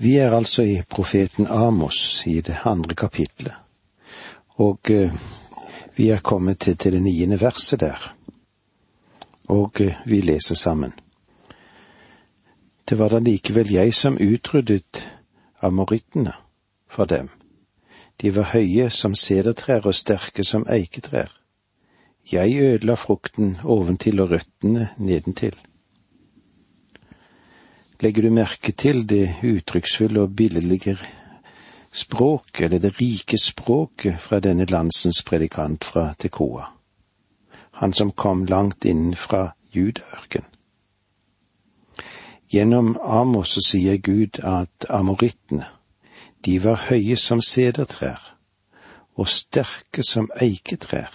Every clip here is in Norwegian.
Vi er altså i profeten Amos i det andre kapitlet, og eh, vi er kommet til, det niende verset der, og eh, vi leser sammen. Det var da likevel jeg som utryddet amorittene for dem. De var høye som sedertrær og sterke som eiketrær. Jeg ødela frukten oventil og røttene nedentil. Legger du merke til det uttrykksfulle og billedlige språket, eller det rike språket fra denne landsens predikant fra Tekoa, han som kom langt innenfra fra Judaørken? Gjennom Amos så sier Gud at amorittene, de var høye som sedertrær og sterke som eiketrær.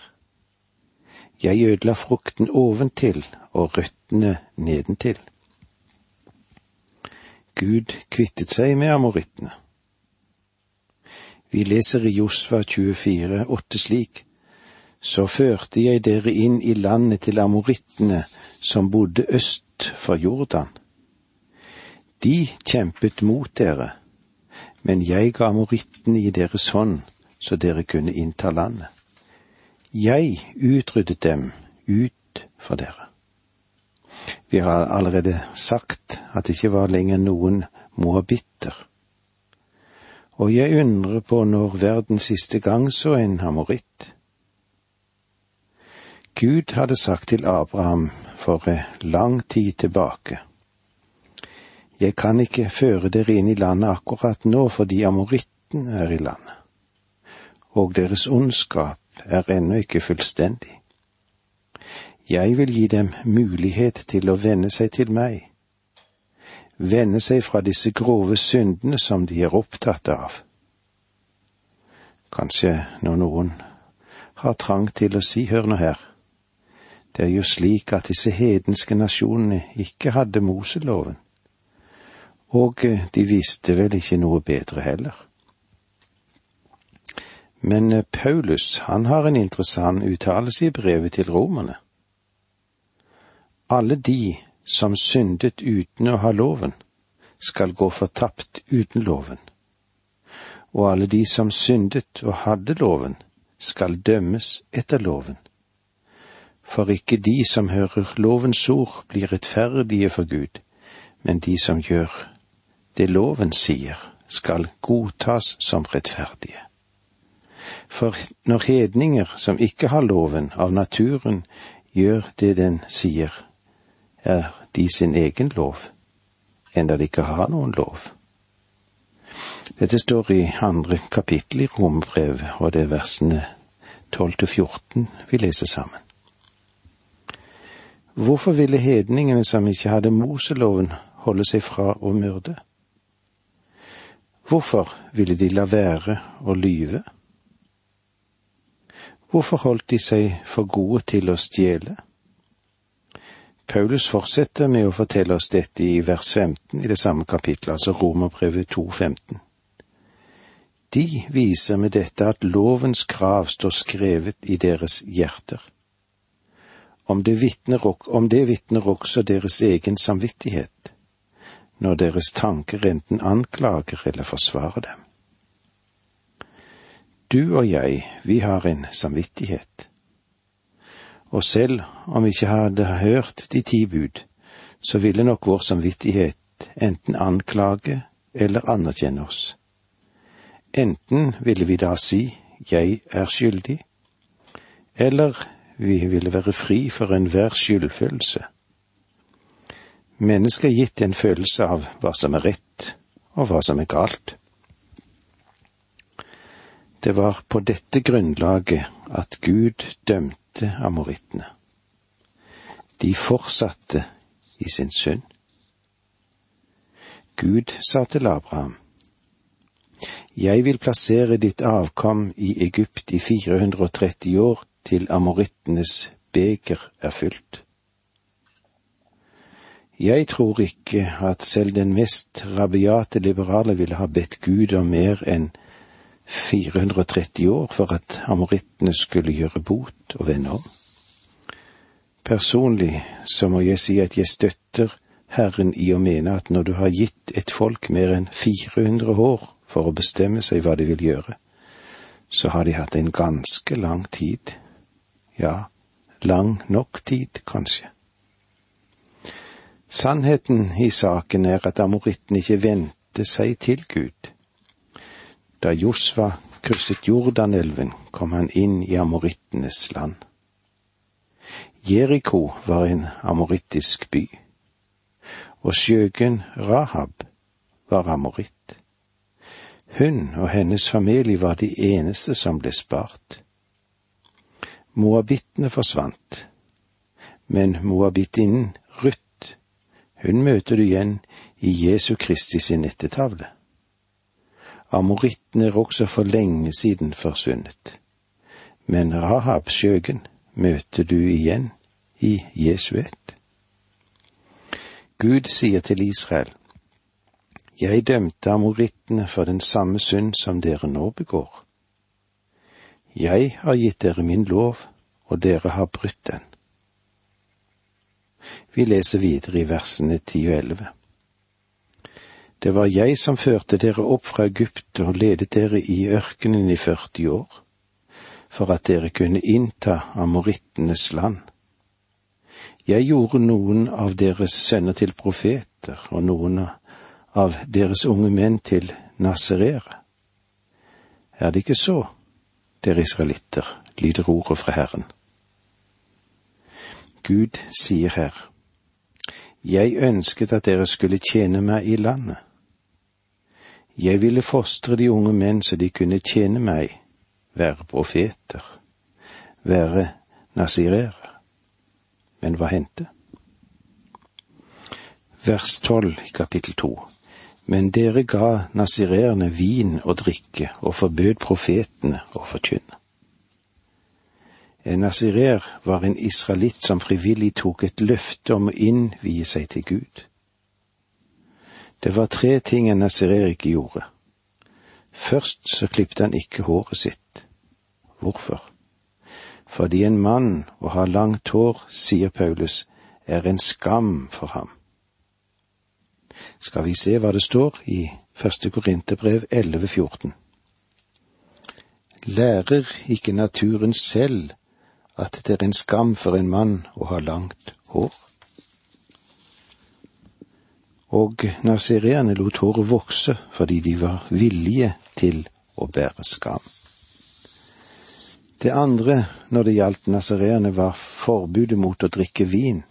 Jeg ødela frukten oventil og røttene nedentil. Gud kvittet seg med amorittene. Vi leser i Josva 24, 8 slik, så førte jeg dere inn i landet til amorittene som bodde øst for Jordan. De kjempet mot dere, men jeg ga amorittene i deres hånd, så dere kunne innta landet. Jeg utryddet dem ut for dere. Vi har allerede sagt at det ikke var lenger noen moabitter. Og jeg undrer på når verden siste gang så en hamoritt. Gud hadde sagt til Abraham for lang tid tilbake. Jeg kan ikke føre dere inn i landet akkurat nå fordi amoritten er i landet, og deres ondskap er ennå ikke fullstendig. Jeg vil gi dem mulighet til å venne seg til meg, vende seg fra disse grove syndene som de er opptatt av. Kanskje når noen har trang til å si hør nå her, det er jo slik at disse hedenske nasjonene ikke hadde Moseloven, og de visste vel ikke noe bedre heller. Men Paulus, han har en interessant uttalelse i brevet til romerne alle de som syndet uten å ha loven, skal gå fortapt uten loven. Og alle de som syndet og hadde loven, skal dømmes etter loven. For ikke de som hører lovens ord, blir rettferdige for Gud, men de som gjør det loven sier, skal godtas som rettferdige. For når hedninger som ikke har loven av naturen, gjør det den sier, er de sin egen lov, enda de ikke har noen lov. Dette står i andre kapittel i Romerbrevet, og det er versene 12 til 14 vi leser sammen. Hvorfor ville hedningene som ikke hadde Moseloven, holde seg fra å myrde? Hvorfor ville de la være å lyve? Hvorfor holdt de seg for gode til å stjele? Paulus fortsetter med å fortelle oss dette i vers 15 i det samme kapittelet, altså Romerbrevet 2,15. De viser med dette at lovens krav står skrevet i deres hjerter. Om det vitner, om det også deres egen samvittighet, når deres tanker enten anklager eller forsvarer dem. Du og jeg, vi har en samvittighet og selv om vi ikke hadde hørt de ti bud, så ville nok vår samvittighet enten anklage eller anerkjenne oss. Enten ville vi da si jeg er skyldig, eller vi ville være fri for enhver skyldfølelse. Mennesket er gitt en følelse av hva som er rett og hva som er galt. Det var på dette grunnlaget at Gud dømte forlate amorittene. De fortsatte i sin synd. Gud sa til Abraham, Jeg vil plassere ditt avkom i Egypt i 430 år til amorittenes beger er fylt. Jeg tror ikke at selv den mest rabiate liberale ville ha bedt Gud om mer enn 430 år for at amorittene skulle gjøre bot og vende om. Personlig så må jeg si at jeg støtter Herren i å mene at når du har gitt et folk mer enn 400 år for å bestemme seg hva de vil gjøre, så har de hatt en ganske lang tid, ja, lang nok tid, kanskje. Sannheten i saken er at amoritten ikke vendte seg til Gud. Da Josva krysset Jordanelven, kom han inn i amorittenes land. Jeriko var en amorittisk by, og skjøgen Rahab var amoritt. Hun og hennes familie var de eneste som ble spart. Moabittene forsvant, men moabittinnen Ruth hun møter du igjen i Jesu Kristi sin ettertavle. Amoritten er også for lenge siden forsvunnet, men Rahab skjøgen møter du igjen i Jesu ett. Gud sier til Israel, Jeg dømte amorittene for den samme synd som dere nå begår. Jeg har gitt dere min lov, og dere har brutt den. Vi leser videre i versene ti og elleve. Det var jeg som førte dere opp fra Egypt og ledet dere i ørkenen i 40 år, for at dere kunne innta amorittenes land. Jeg gjorde noen av deres sønner til profeter og noen av deres unge menn til naserere. Er det ikke så, dere israelitter, lyder ordet fra Herren. Gud sier her, Jeg ønsket at dere skulle tjene meg i landet. Jeg ville fostre de unge menn så de kunne tjene meg, være profeter, være nazirere. Men hva hendte? Vers tolv i kapittel to. Men dere ga nazirerne vin og drikke og forbød profetene å forkynne. En nasirer var en israelitt som frivillig tok et løfte om å innvie seg til Gud. Det var tre ting en Nasserer ikke gjorde. Først så klippte han ikke håret sitt. Hvorfor? Fordi en mann å ha langt hår, sier Paulus, er en skam for ham. Skal vi se hva det står i første Korinterbrev 11,14. Lærer ikke naturen selv at det er en skam for en mann å ha langt hår. Og nazireerne lot håret vokse fordi de var villige til å bære skam. Det andre når det gjaldt nazireerne, var forbudet mot å drikke vin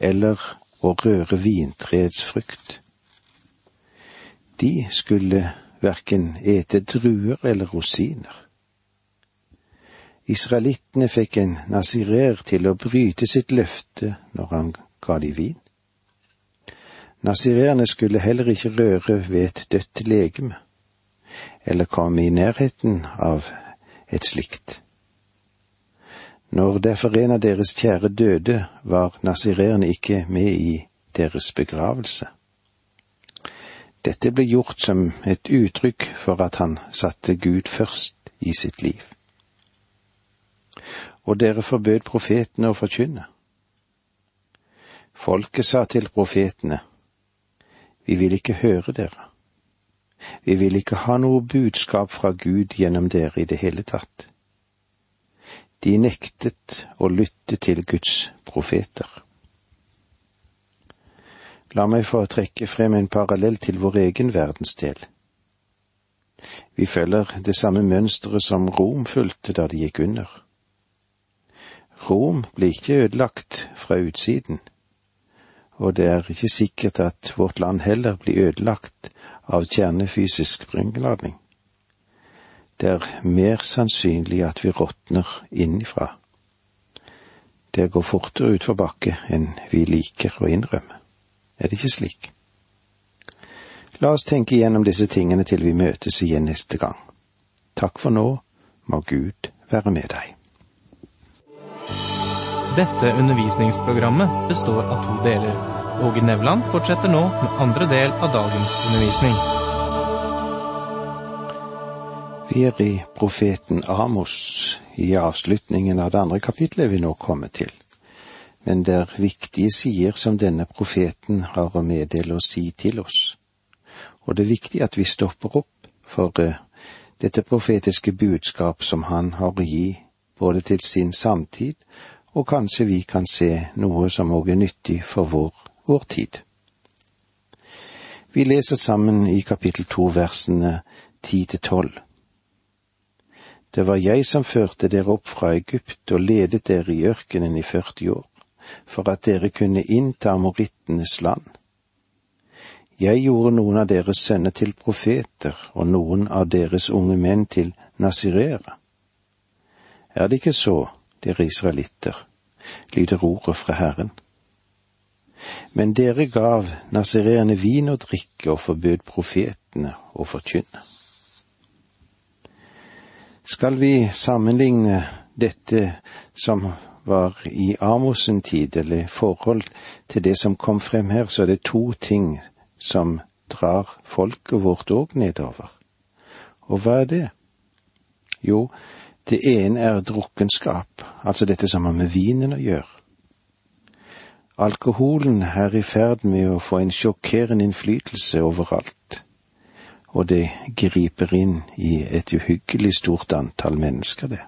eller å røre vintreets frukt. De skulle verken ete druer eller rosiner. Israelittene fikk en nazirer til å bryte sitt løfte når han ga de vin. Nasirerene skulle heller ikke røre ved et dødt legeme, eller komme i nærheten av et slikt. Når derfor en av deres kjære døde, var nazireerne ikke med i deres begravelse. Dette ble gjort som et uttrykk for at han satte Gud først i sitt liv og dere forbød profetene å forkynne. Folket sa til profetene, Vi vil ikke høre dere. Vi vil ikke ha noe budskap fra Gud gjennom dere i det hele tatt. De nektet å lytte til Guds profeter. La meg få trekke frem en parallell til vår egen verdensdel. Vi følger det samme mønsteret som Rom fulgte da de gikk under. Rom ble ikke ødelagt fra utsiden, og det er ikke sikkert at vårt land heller blir ødelagt av kjernefysisk sprengladning. Det er mer sannsynlig at vi råtner innifra. Det går fortere utfor bakke enn vi liker å innrømme. Er det ikke slik? La oss tenke igjennom disse tingene til vi møtes igjen neste gang. Takk for nå, må Gud være med deg. Dette undervisningsprogrammet består av to deler. Åge Nevland fortsetter nå med andre del av dagens undervisning. Vi er i profeten Amos, i avslutningen av det andre kapitlet vi nå kommer til. men det er viktige sider som denne profeten har å meddele og si til oss. Og det er viktig at vi stopper opp for uh, dette profetiske budskap som han har å gi både til sin samtid, og kanskje vi kan se noe som òg er nyttig for vår, vår tid. Vi leser sammen i kapittel to versene ti til tolv. Det var jeg som førte dere opp fra Egypt og ledet dere i ørkenen i 40 år, for at dere kunne innta amorittenes land. Jeg gjorde noen av deres sønner til profeter og noen av deres unge menn til nasirere. Er det ikke så, dere israelitter, lyder ordet fra Herren. Men dere gav nazireerne vin og drikke og forbød profetene å forkynne. Skal vi sammenligne dette som var i Amosen tid, eller forhold til det som kom frem her, så er det to ting som drar folket vårt òg nedover. Og hva er det? Jo, det ene er drukkenskap, altså dette som har med vinen å gjøre. Alkoholen er i ferd med å få en sjokkerende innflytelse overalt og det griper inn i et uhyggelig stort antall mennesker, det.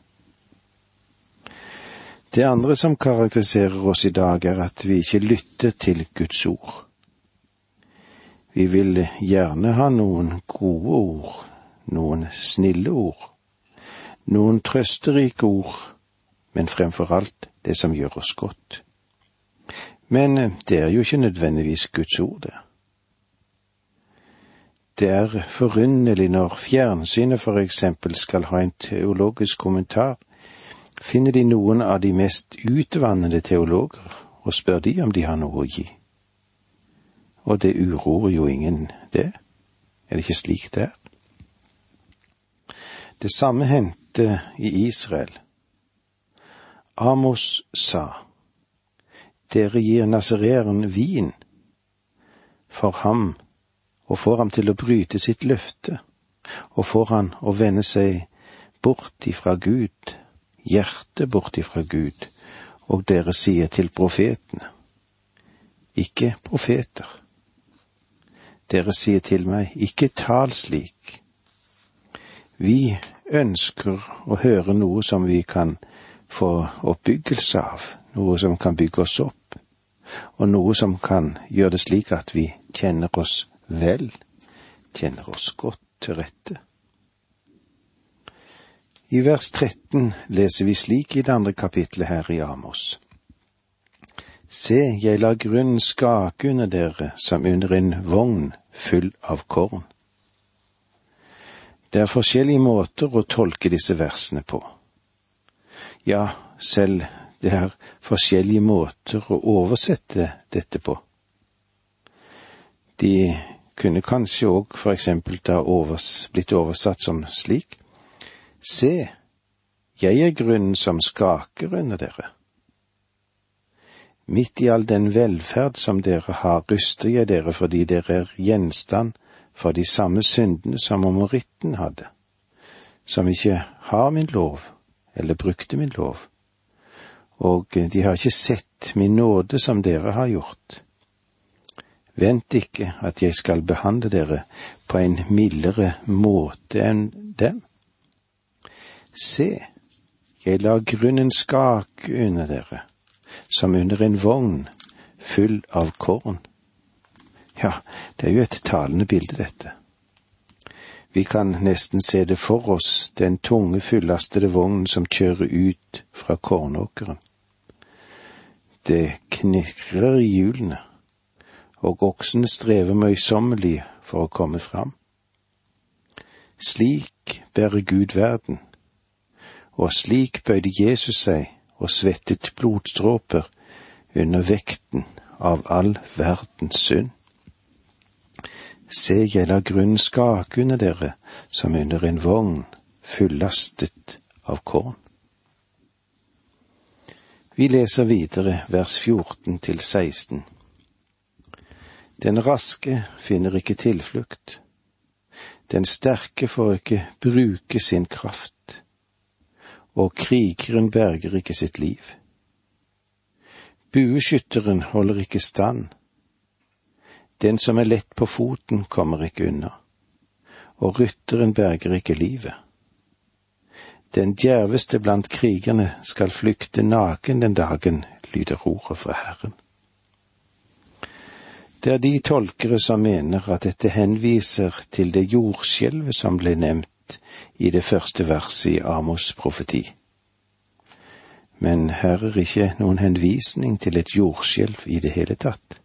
Det andre som karakteriserer oss i dag, er at vi ikke lytter til Guds ord. Vi vil gjerne ha noen gode ord, noen snille ord, noen trøsterike ord, men fremfor alt det som gjør oss godt. Men det er jo ikke nødvendigvis Guds ord, det. Det er forunderlig når fjernsynet for eksempel skal ha en teologisk kommentar, finner de noen av de mest utvannede teologer og spør de om de har noe å gi. Og det uroer jo ingen, det. Er det ikke slik det er? Det samme hendte i Israel. Amos sa, Dere gir nasereren vin, for ham og får ham til å bryte sitt løfte, og får han å vende seg bort ifra Gud, hjertet bort ifra Gud, og dere sier til profetene, ikke profeter. Dere sier til meg, ikke tal slik. Vi ønsker å høre noe som vi kan få oppbyggelse av, noe som kan bygge oss opp, og noe som kan gjøre det slik at vi kjenner oss vel kjenner oss godt til rette. I vers 13 leser vi slik i det andre kapitlet her i Amos. Se, jeg lar grunnen skake under dere som under en vogn full av korn. Det er forskjellige måter å tolke disse versene på. Ja, selv det er forskjellige måter å oversette dette på. De kunne kanskje òg for eksempel da overs, blitt oversatt som slik. Se, jeg er grunnen som skaker under dere. Midt i all den velferd som dere har, ryster jeg dere fordi dere er gjenstand for de samme syndene som amoritten hadde, som ikke har min lov, eller brukte min lov, og de har ikke sett min nåde som dere har gjort Vent ikke at jeg skal behandle dere på en mildere måte enn dem. Se, jeg lar grunnen skake under dere, som under en vogn full av korn. Ja, det er jo et talende bilde, dette. Vi kan nesten se det for oss, den tunge, fullastede vognen som kjører ut fra kornåkeren. Det knirrer i hjulene og oksene strever møysommelig for å komme fram. Slik bærer Gud verden, og slik bøyde Jesus seg og svettet blodstråper under vekten av all verdens synd. Se, jeg lar grunnen skake under dere som under en vogn fullastet av korn. Vi leser videre vers 14 til 16. Den raske finner ikke tilflukt. Den sterke får ikke bruke sin kraft, og krigeren berger ikke sitt liv. Bueskytteren holder ikke stand. Den som er lett på foten, kommer ikke unna, og rytteren berger ikke livet. Den djerveste blant krigerne skal flykte naken den dagen, lyder ordet fra Herren. Det er de tolkere som mener at dette henviser til det jordskjelvet som ble nevnt i det første verset i Amos profeti. Men her er ikke noen henvisning til et jordskjelv i det hele tatt.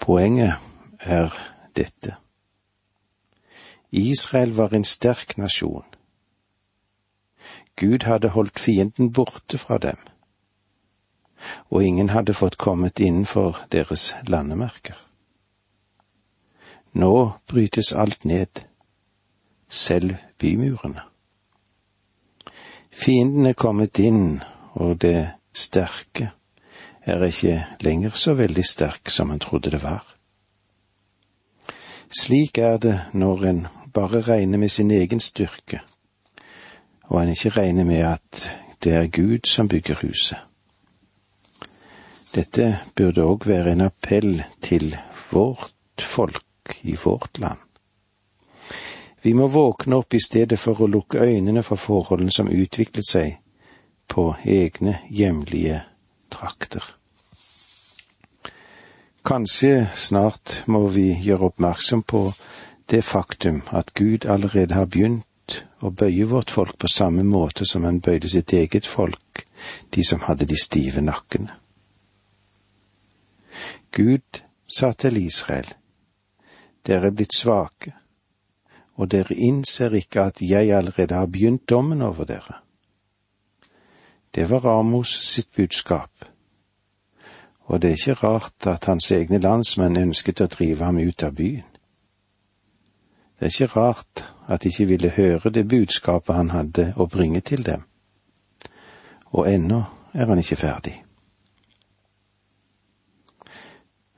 Poenget er dette. Israel var en sterk nasjon. Gud hadde holdt fienden borte fra dem, og ingen hadde fått kommet innenfor deres landemerker. Nå brytes alt ned, selv bymurene. Fienden er kommet inn, og det sterke er ikke lenger så veldig sterk som han trodde det var. Slik er det når en bare regner med sin egen styrke, og en ikke regner med at det er Gud som bygger huset. Dette burde òg være en appell til vårt folk i vårt land. Vi må våkne opp i stedet for å lukke øynene for forholdene som utviklet seg på egne hjemlige trakter. Kanskje snart må vi gjøre oppmerksom på det faktum at Gud allerede har begynt å bøye vårt folk på samme måte som han bøyde sitt eget folk, de som hadde de stive nakkene. Gud sa til Israel, dere er blitt svake, og dere innser ikke at jeg allerede har begynt dommen over dere. Det var Amos sitt budskap og det er ikke rart at hans egne landsmenn ønsket å drive ham ut av byen. Det er ikke rart at de ikke ville høre det budskapet han hadde å bringe til dem. Og ennå er han ikke ferdig.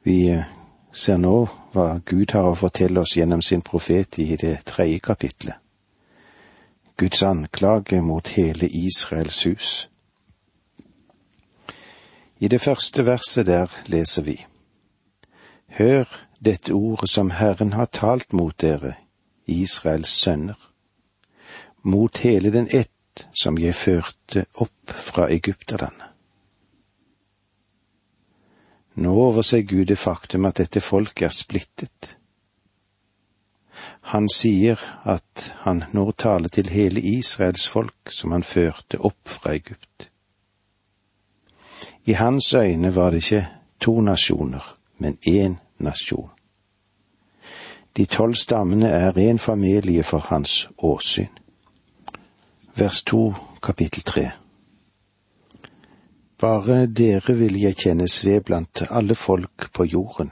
Vi eh, ser nå hva Gud har å fortelle oss gjennom sin profet i det tredje kapitlet. Guds anklage mot hele Israels hus. I det første verset der leser vi. Hør dette ordet som Herren har talt mot dere, Israels sønner, mot hele den ett som jeg førte opp fra Egypterlandet. Nå overser Gud det faktum at dette folket er splittet. Han sier at han nå taler til hele Israels folk som han førte opp fra Egypt. I hans øyne var det ikke to nasjoner, men én nasjon. De tolv stammene er én familie for hans åsyn. Vers to, kapittel tre. Bare dere vil jeg kjennes ved blant alle folk på jorden.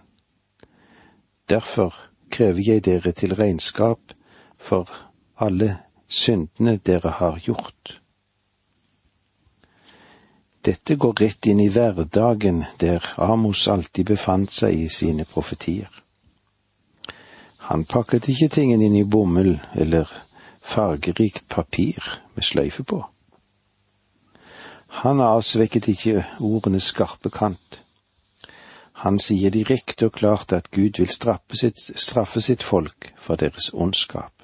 Derfor krever jeg dere til regnskap for alle syndene dere har gjort. Dette går rett inn i hverdagen der Amos alltid befant seg i sine profetier. Han pakket ikke tingene inn i bomull eller fargerikt papir med sløyfe på. Han avsvekket ikke ordenes skarpe kant. Han sier direkte og klart at Gud vil straffe sitt, straffe sitt folk for deres ondskap.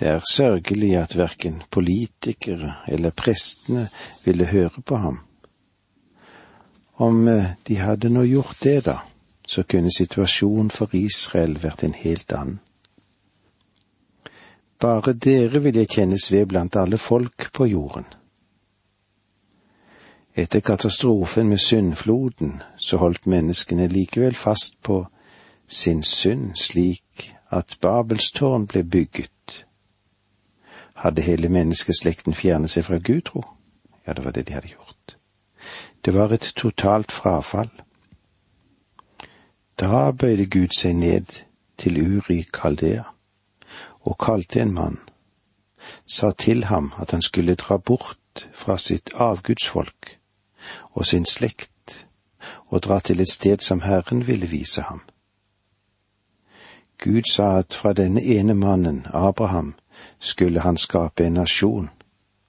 Det er sørgelig at verken politikere eller prestene ville høre på ham. Om eh, de hadde nå gjort det, da, så kunne situasjonen for Israel vært en helt annen. Bare dere vil jeg kjennes ved blant alle folk på jorden. Etter katastrofen med syndfloden så holdt menneskene likevel fast på sin synd slik at Babels tårn ble bygget hadde hele menneskeslekten fjernet seg fra Gud, tro? Ja, det var det de hadde gjort. Det var et totalt frafall. Da bøyde Gud seg ned til Uri Kaldea og kalte en mann, sa til ham at han skulle dra bort fra sitt avgudsfolk og sin slekt og dra til et sted som Herren ville vise ham. Gud sa at fra denne ene mannen, Abraham, skulle han skape en nasjon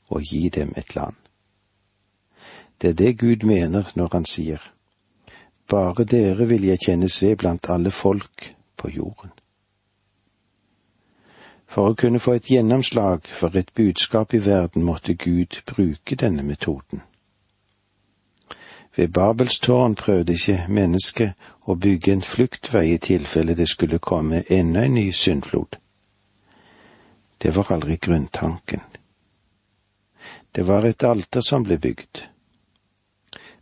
og gi dem et land. Det er det Gud mener når han sier, bare dere vil jeg kjennes ved blant alle folk på jorden. For å kunne få et gjennomslag for et budskap i verden måtte Gud bruke denne metoden. Ved Babels tårn prøvde ikke mennesket å bygge en fluktvei i tilfelle det skulle komme enda en ny syndflod. Det var aldri grunntanken. Det var et alter som ble bygd,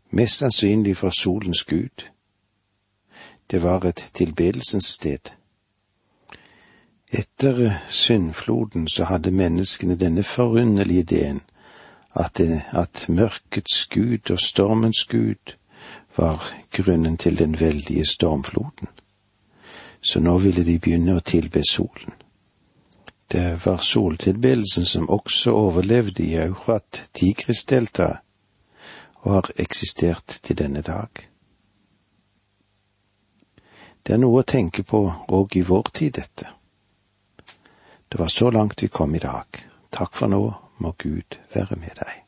mest sannsynlig for solens gud. Det var et tilbedelsens sted. Etter syndfloden så hadde menneskene denne forunderlige ideen at, det, at mørkets gud og stormens gud var grunnen til den veldige stormfloden. Så nå ville de begynne å tilbe solen. Det var soltilbedelsen som også overlevde i Eurat Tigris-deltaet, og har eksistert til denne dag. Det er noe å tenke på òg i vår tid, dette. Det var så langt vi kom i dag. Takk for nå, må Gud være med deg.